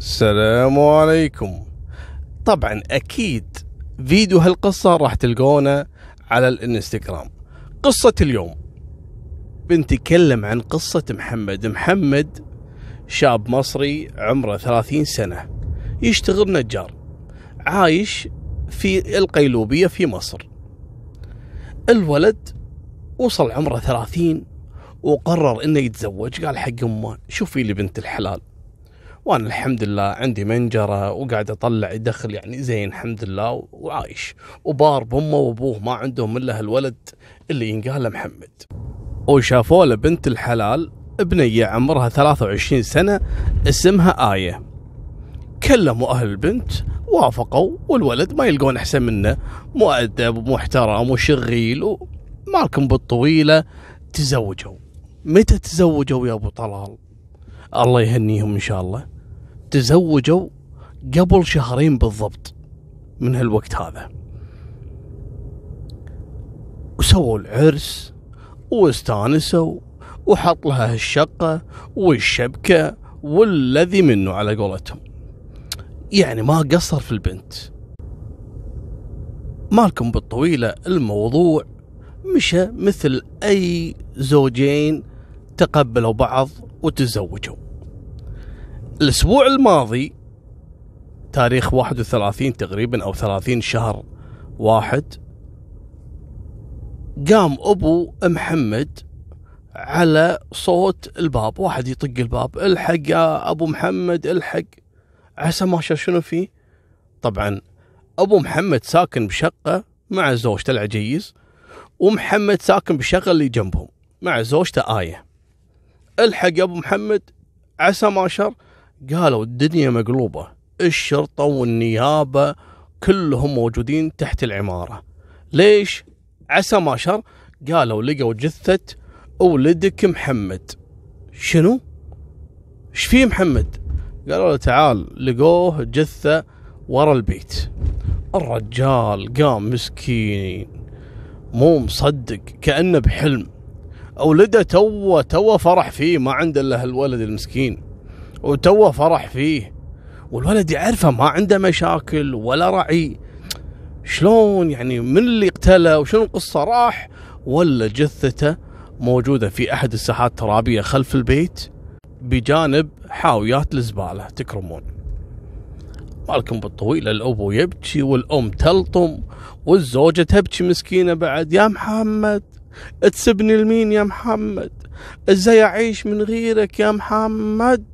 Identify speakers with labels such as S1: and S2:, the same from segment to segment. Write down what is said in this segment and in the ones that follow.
S1: السلام عليكم. طبعا أكيد فيديو هالقصة راح تلقونه على الإنستغرام. قصة اليوم. بنتكلم عن قصة محمد. محمد شاب مصري عمره ثلاثين سنة يشتغل نجار عايش في القيلوبية في مصر. الولد وصل عمره ثلاثين وقرر إنه يتزوج. قال حق أمه شوفي لي بنت الحلال. وأنا الحمد لله عندي منجرة وقاعد أطلع دخل يعني زين الحمد لله وعايش. وبار بأمه وأبوه ما عندهم إلا هالولد اللي ينقال محمد. وشافوا له بنت الحلال بنية عمرها 23 سنة اسمها آية. كلموا أهل البنت وافقوا والولد ما يلقون أحسن منه. مؤدب ومحترم وشغيل ومالكم بالطويلة تزوجوا. متى تزوجوا يا أبو طلال؟ الله يهنيهم إن شاء الله. تزوجوا قبل شهرين بالضبط من هالوقت هذا. وسووا العرس واستانسوا وحط لها الشقة والشبكة والذي منه على قولتهم. يعني ما قصر في البنت. مالكم بالطويلة الموضوع مشى مثل أي زوجين تقبلوا بعض وتزوجوا. الأسبوع الماضي تاريخ 31 تقريبا أو 30 شهر واحد قام أبو محمد على صوت الباب واحد يطق الباب الحق يا أبو محمد الحق. عسى ما شنو فيه؟ طبعا أبو محمد ساكن بشقة مع زوجته العجيز ومحمد ساكن بالشقة اللي جنبهم مع زوجته آية. الحق يا أبو محمد عسى ما شر. قالوا الدنيا مقلوبة الشرطة والنيابة كلهم موجودين تحت العمارة. ليش؟ عسى ما شر. قالوا لقوا جثة ولدك محمد. شنو؟ إيش فيه محمد؟ قالوا له تعال لقوه جثة ورا البيت. الرجال قام مسكين مو مصدق كأنه بحلم. ولده تو تو فرح فيه ما عنده إلا هالولد المسكين. وتو فرح فيه. والولد يعرفه ما عنده مشاكل ولا رعي شلون يعني من اللي اقتله وشنو القصة راح ولا جثته موجودة في أحد الساحات الترابية خلف البيت بجانب حاويات الزبالة تكرمون. مالكم بالطويلة الأبو يبكي والأم تلطم والزوجة تبكي مسكينة بعد. يا محمد! تسبني لمين يا محمد؟ إزاي أعيش من غيرك يا محمد؟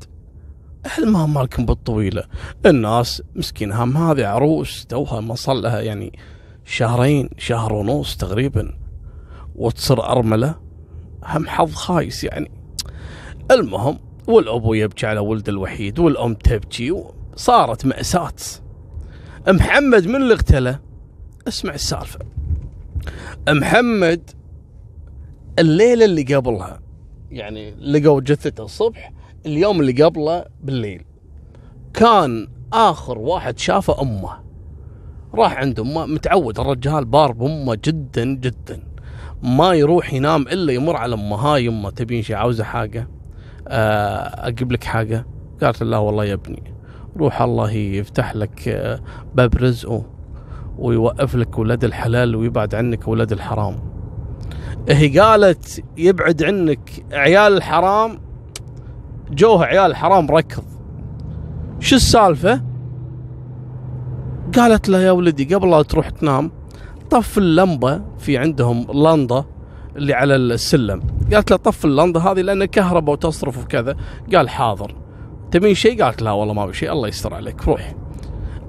S1: المهم مالكم بالطويلة. الناس مسكين هم هذه عروس توها ما صار لها يعني شهرين شهر ونص تقريبا. وتصير أرملة هم حظ خايس يعني. المهم والأبو يبكي على ولده الوحيد والأم تبكي صارت مأساة. محمد من اللي اغتله اسمع السالفة. محمد الليلة اللي قبلها. يعني لقوا جثته الصبح اليوم اللي قبله بالليل. كان آخر واحد شافه أمه. راح عند أمه متعود الرجال بار بأمه جدا جدا. ما يروح ينام إلا يمر على أمه. هاي أمه تبين شيء عاوزة حاجة؟ آه، أجيب لك حاجة؟ قالت لا والله يا ابني روح الله يفتح لك آه، باب رزقه ويوقف لك ولاد الحلال ويبعد عنك ولاد الحرام. هي قالت يبعد عنك عيال الحرام جوه عيال الحرام ركض. شو السالفة؟ قالت له يا ولدي قبل لا تروح تنام طف اللمبة في عندهم لنضة اللي على السلم. قالت له طف اللنضة هذه لأن كهرباء وتصرف وكذا. قال حاضر. تبين شيء قالت لا والله ما بشيء الله يستر عليك روح.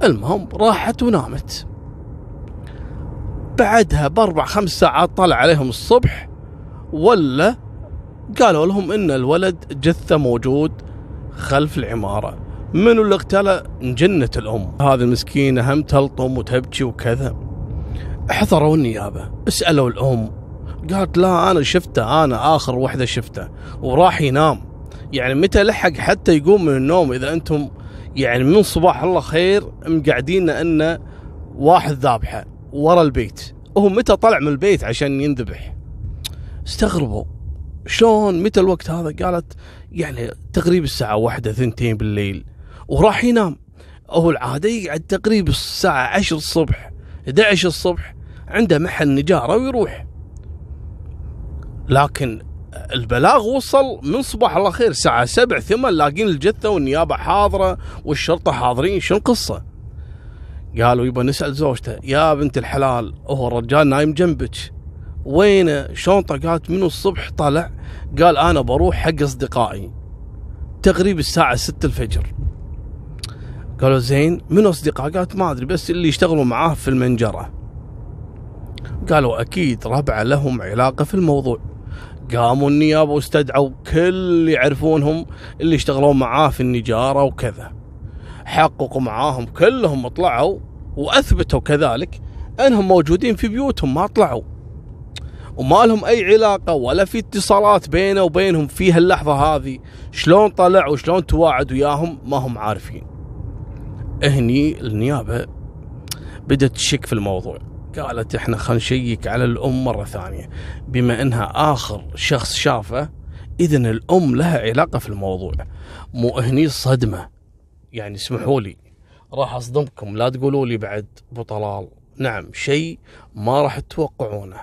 S1: المهم راحت ونامت. بعدها بأربع خمس ساعات طلع عليهم الصبح ولا قالوا لهم إن الولد جثة موجود خلف العمارة. منو اللي اغتاله انجنت الأم. هذه المسكينة هم تلطم وتبكي وكذا. حضروا النيابة. اسألوا الأم. قالت لا أنا شفته أنا آخر وحدة شفته وراح ينام. يعني متى لحق حتى يقوم من النوم إذا أنتم يعني من صباح الله خير مقعدين انه واحد ذابحة. ورا البيت. وهو متى طلع من البيت عشان ينذبح؟ استغربوا. شلون متى الوقت هذا؟ قالت يعني تقريبا الساعة واحدة ثنتين بالليل. وراح ينام. هو العادة يقعد تقريبا الساعة 10 الصبح 11 الصبح عنده محل نجارة ويروح. لكن البلاغ وصل من صباح الله خير الساعة 7 8 لاقين الجثة والنيابة حاضرة والشرطة حاضرين. شو القصة؟ قالوا يبا نسأل زوجته يا بنت الحلال هو الرجال نايم جنبك. وينه؟ شلون قالت منو الصبح طلع؟ قال أنا بروح حق أصدقائي. تقريبا الساعة 6 الفجر. قالوا زين منو أصدقاء؟ قالت ما أدري بس اللي يشتغلوا معاه في المنجرة. قالوا أكيد ربع لهم علاقة في الموضوع. قاموا النيابة واستدعوا كل اللي يعرفونهم اللي يشتغلون معاه في النجارة وكذا. حققوا معاهم كلهم طلعوا وأثبتوا كذلك أنهم موجودين في بيوتهم ما طلعوا. وما لهم أي علاقة ولا في اتصالات بينه وبينهم في هاللحظة هذه. شلون طلع وشلون تواعد وياهم ما هم عارفين. هني النيابة بدت تشك في الموضوع. قالت إحنا خلينا نشيك على الأم مرة ثانية. بما إنها آخر شخص شافه اذا الأم لها علاقة في الموضوع. مو هني صدمة. يعني اسمحوا لي. راح اصدمكم لا تقولوا لي بعد أبو طلال. نعم شيء ما راح تتوقعونه.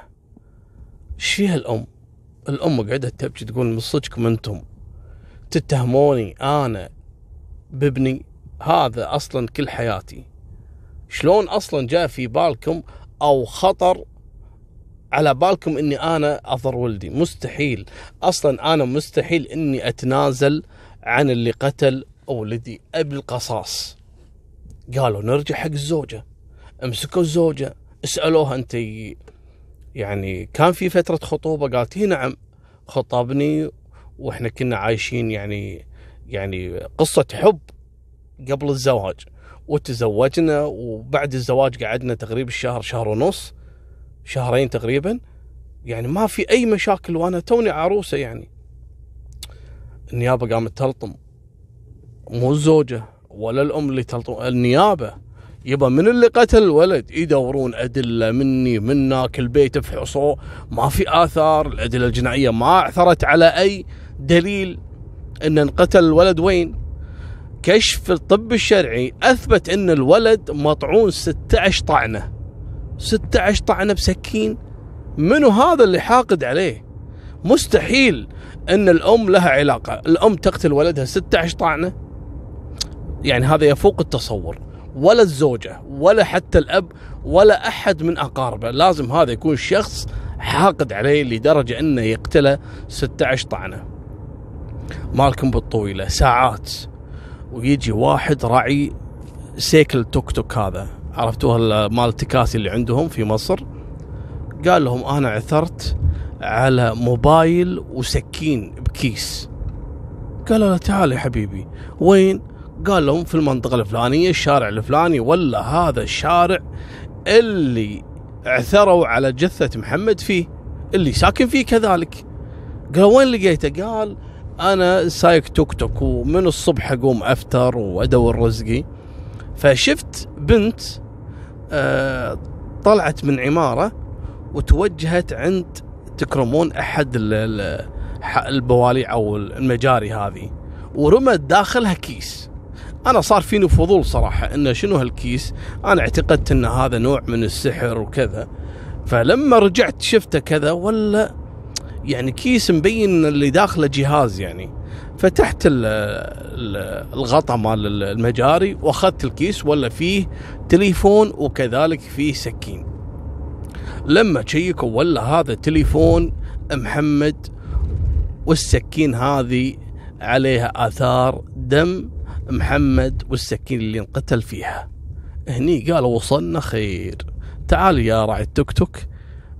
S1: إيش فيها الأم؟ الأم قعدت تبكي تقول من صدقكم أنتم. تتهموني أنا بابني؟ هذا أصلا كل حياتي. شلون أصلا جاء في بالكم أو خطر على بالكم إني أنا اضر ولدي؟ مستحيل. أصلا أنا مستحيل إني أتنازل عن اللي قتل ولدي ابي القصاص. قالوا نرجع حق الزوجة. أمسكوا الزوجة اسالوها أنت يعني كان في فترة خطوبة؟ قالت هي نعم خطبني وإحنا كنا عايشين يعني يعني قصة حب قبل الزواج. وتزوجنا وبعد الزواج قعدنا تقريبا شهر شهر ونص شهرين تقريبا. يعني ما في أي مشاكل وأنا توني عروسة يعني. النيابة قامت تلطم. مو الزوجة ولا الأم اللي تلطم النيابة. يبا من اللي قتل الولد يدورون أدلة مني منك البيت فحصوه ما في آثار الأدلة الجنائية ما عثرت على أي دليل إن انقتل الولد. وين؟ كشف الطب الشرعي أثبت إن الولد مطعون 16 طعنة. 16 طعنة بسكين. منو هذا اللي حاقد عليه؟ مستحيل إن الأم لها علاقة. الأم تقتل ولدها 16 طعنة؟ يعني هذا يفوق التصور. ولا الزوجة ولا حتى الأب ولا أحد من أقاربه. لازم هذا يكون شخص حاقد عليه لدرجة أنه يقتله 16 طعنة. مالكم بالطويلة ساعات. ويجي واحد راعي سيكل توك توك هذا. عرفتوها مال التكاسي اللي عندهم في مصر؟ قال لهم أنا عثرت على موبايل وسكين بكيس. قالوا له تعال يا حبيبي وين؟ قال لهم في المنطقة الفلانية الشارع الفلاني ولا هذا الشارع اللي عثروا على جثة محمد فيه اللي ساكن فيه كذلك. قال وين لقيته؟ قال أنا سايق توك توك ومن الصبح أقوم افتر وأدور رزقي. فشفت بنت آه طلعت من عمارة وتوجهت عند تكرمون أحد البواليع أو المجاري هذه ورمت داخلها كيس. أنا صار فيني فضول صراحة إنه شنو هالكيس؟ أنا اعتقدت إن هذا نوع من السحر وكذا. فلما رجعت شفته كذا ولا يعني كيس مبين اللي داخله جهاز يعني. فتحت الغطاء مال المجاري وأخذت الكيس ولا فيه تليفون وكذلك فيه سكين. لما شيكوا ولا هذا تليفون محمد والسكين هذه عليها آثار دم محمد والسكين اللي انقتل فيها. هني قالوا وصلنا خير. تعال يا راعي التوك توك.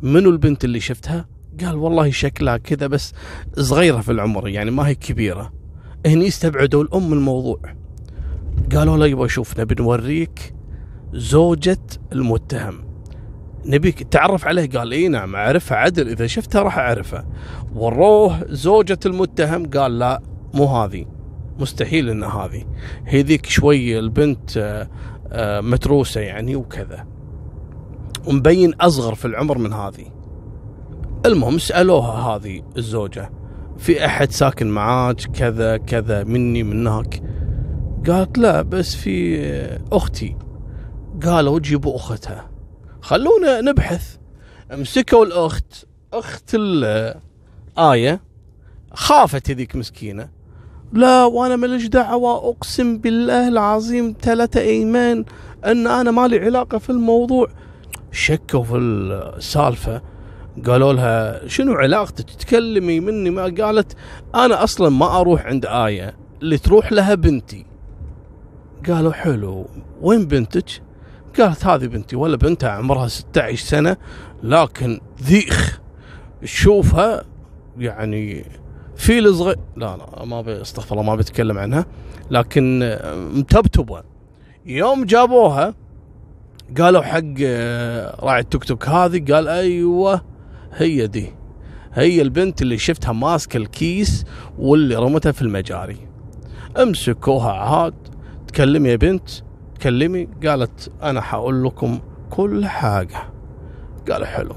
S1: منو البنت اللي شفتها؟ قال والله شكلها كذا بس صغيرة في العمر يعني ما هي كبيرة. هني استبعدوا الأم الموضوع. قالوا له يبغى شوف نبي نوريك زوجة المتهم. نبيك تعرف عليه؟ قال إي نعم أعرفها عدل إذا شفتها راح أعرفها. وروه زوجة المتهم؟ قال لا مو هذه. مستحيل ان هذه. هي ذيك شوي البنت آه، آه، متروسة يعني وكذا. ومبين أصغر في العمر من هذه. المهم سألوها هذه الزوجة في أحد ساكن معاك؟ كذا كذا مني من هناك قالت لا بس في أختي. قالوا جيبوا أختها. خلونا نبحث. مسكوا الأخت أخت الآية خافت هذيك مسكينة. لا وأنا ماليش دعوة أقسم بالله العظيم ثلاثة إيمان أن أنا مالي علاقة في الموضوع. شكوا في السالفة قالوا لها شنو علاقتك؟ تتكلمي مني. ما قالت أنا أصلا ما أروح عند آية اللي تروح لها بنتي. قالوا حلو وين بنتك؟ قالت هذه بنتي ولا بنتها عمرها 16 سنة لكن ذيخ تشوفها يعني فيل صغير لا لا ما استغفر الله ما بتكلم عنها. لكن متبتبه يوم جابوها قالوا حق آه، راعي التوك توك هذه قال أيوه هي دي. هي البنت اللي شفتها ماسكه الكيس واللي رمتها في المجاري. امسكوها عاد تكلمي يا بنت تكلمي. قالت أنا حأقول لكم كل حاجة. قال حلو.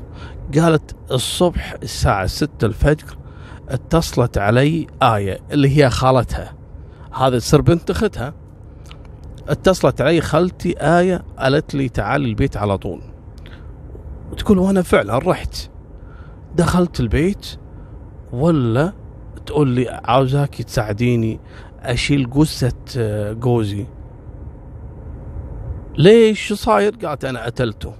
S1: قالت الصبح الساعة ستة الفجر اتصلت علي آية اللي هي خالتها. هذا تصير بنت أختها. اتصلت علي خالتي آية قالت لي تعالي البيت على طول. وتقول وأنا فعلا رحت. دخلت البيت ولا تقول لي عاوزاك تساعديني أشيل جثة آه، جوزي. ليش؟ شو صاير؟ قالت أنا قتلته.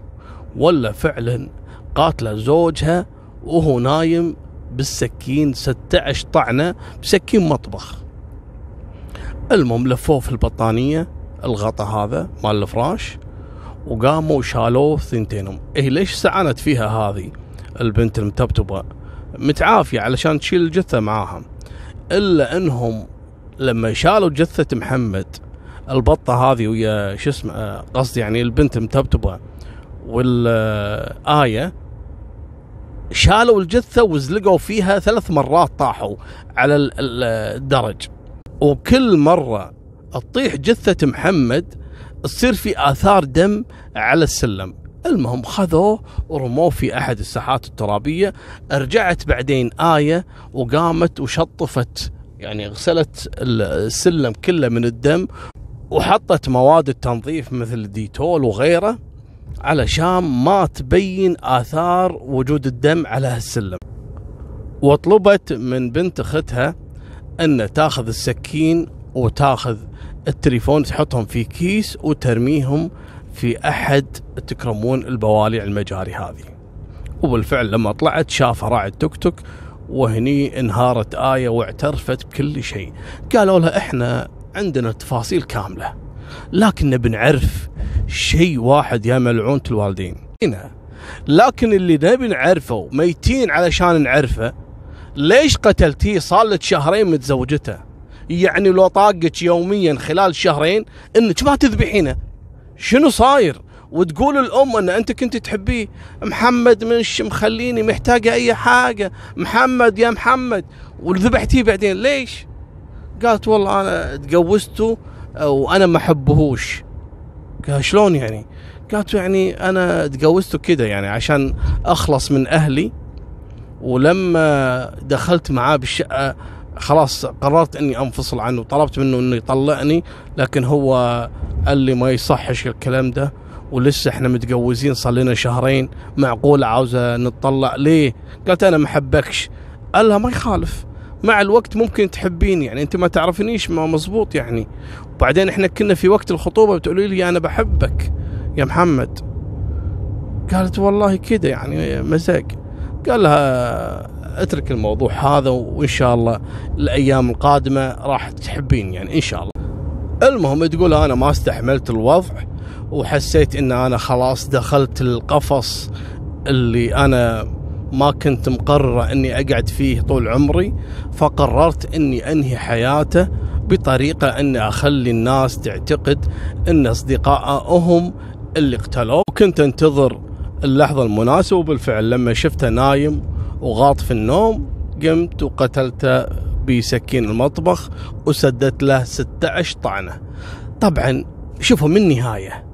S1: ولا فعلا قاتلة زوجها وهو نايم بالسكين 16 طعنة بسكين مطبخ. المهم لفوه في البطانية الغطا هذا مال الفراش وقاموا وشالوه ثنتينهم. إيه ليش سعنت فيها هذه؟ البنت المتبتبة. متعافية علشان تشيل الجثة معاها. إلا إنهم لما شالوا جثة محمد البطة هذه ويا شو اسمه قصدي يعني البنت المتبتبة والآية شالوا الجثة وزلقوا فيها ثلاث مرات طاحوا على الدرج. وكل مرة تطيح جثة محمد تصير في آثار دم على السلم. المهم خذوه ورموه في أحد الساحات الترابية. رجعت بعدين آية وقامت وشطفت يعني غسلت السلم كله من الدم وحطت مواد التنظيف مثل ديتول وغيره. علشان ما تبين آثار وجود الدم على هالسلم. وطلبت من بنت أختها أن تاخذ السكين وتاخذ التليفون تحطهم في كيس وترميهم في أحد تكرمون البوالع المجاري هذه. وبالفعل لما طلعت شافها راعي التوك توك وهني انهارت آية واعترفت بكل شيء. قالوا لها إحنا عندنا تفاصيل كاملة. لكن نبي نعرف شيء واحد يا ملعونة الوالدين. لكن اللي نبي نعرفه ميتين علشان نعرفه ليش قتلتيه صار لك شهرين متزوجته؟ يعني لو طاقك يوميا خلال شهرين إنك ما تذبحينه شنو صاير؟ وتقول الأم إن أنت كنت تحبيه. محمد مش مخليني محتاجه أي حاجة. محمد يا محمد. وذبحتيه بعدين ليش؟ قالت والله أنا تجوزته وأنا ما أحبهوش. قال شلون يعني؟ قالت يعني أنا تجوزته كده يعني عشان أخلص من أهلي ولما دخلت معاه بالشقة خلاص قررت إني أنفصل عنه طلبت منه إنه يطلقني لكن هو قال لي ما يصحش الكلام ده ولسه إحنا متجوزين صار لنا شهرين معقول عاوزة نتطلق ليه؟ قالت أنا ما أحبكش. قال لها ما يخالف. مع الوقت ممكن تحبيني يعني أنت ما تعرفنيش ما مزبوط يعني. وبعدين إحنا كنا في وقت الخطوبة بتقولي لي أنا بحبك يا محمد. قالت والله كده يعني مزاج قال لها اترك الموضوع هذا وإن شاء الله الأيام القادمة راح تحبين يعني إن شاء الله. المهم تقول أنا ما استحملت الوضع وحسيت إن أنا خلاص دخلت القفص اللي أنا ما كنت مقررة إني أقعد فيه طول عمري فقررت إني أنهي حياته بطريقة اني أخلي الناس تعتقد أن اصدقائه هم اللي قتلوه وكنت أنتظر اللحظة المناسبة وبالفعل لما شفته نايم وغاط في النوم قمت وقتلته بسكين المطبخ وسدت له 16 طعنة. طبعا شوفوا من نهاية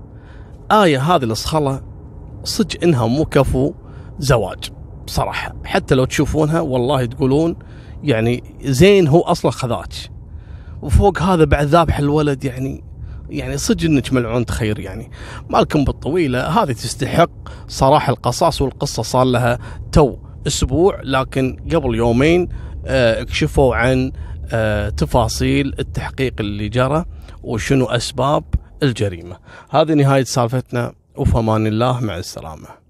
S1: آية هذه الصخلة صدق إنها مو كفو زواج بصراحة. حتى لو تشوفونها والله تقولون يعني زين هو أصلا خذاك. وفوق هذا بعد ذابح الولد يعني يعني صدق إنك ملعون خير يعني. مالكم بالطويلة هذه تستحق صراحة القصاص والقصة صار لها تو أسبوع لكن قبل يومين آه، اكشفوا عن آه، تفاصيل التحقيق اللي جرى وشنو أسباب الجريمة. هذه نهاية سالفتنا وفمان الله مع السلامة.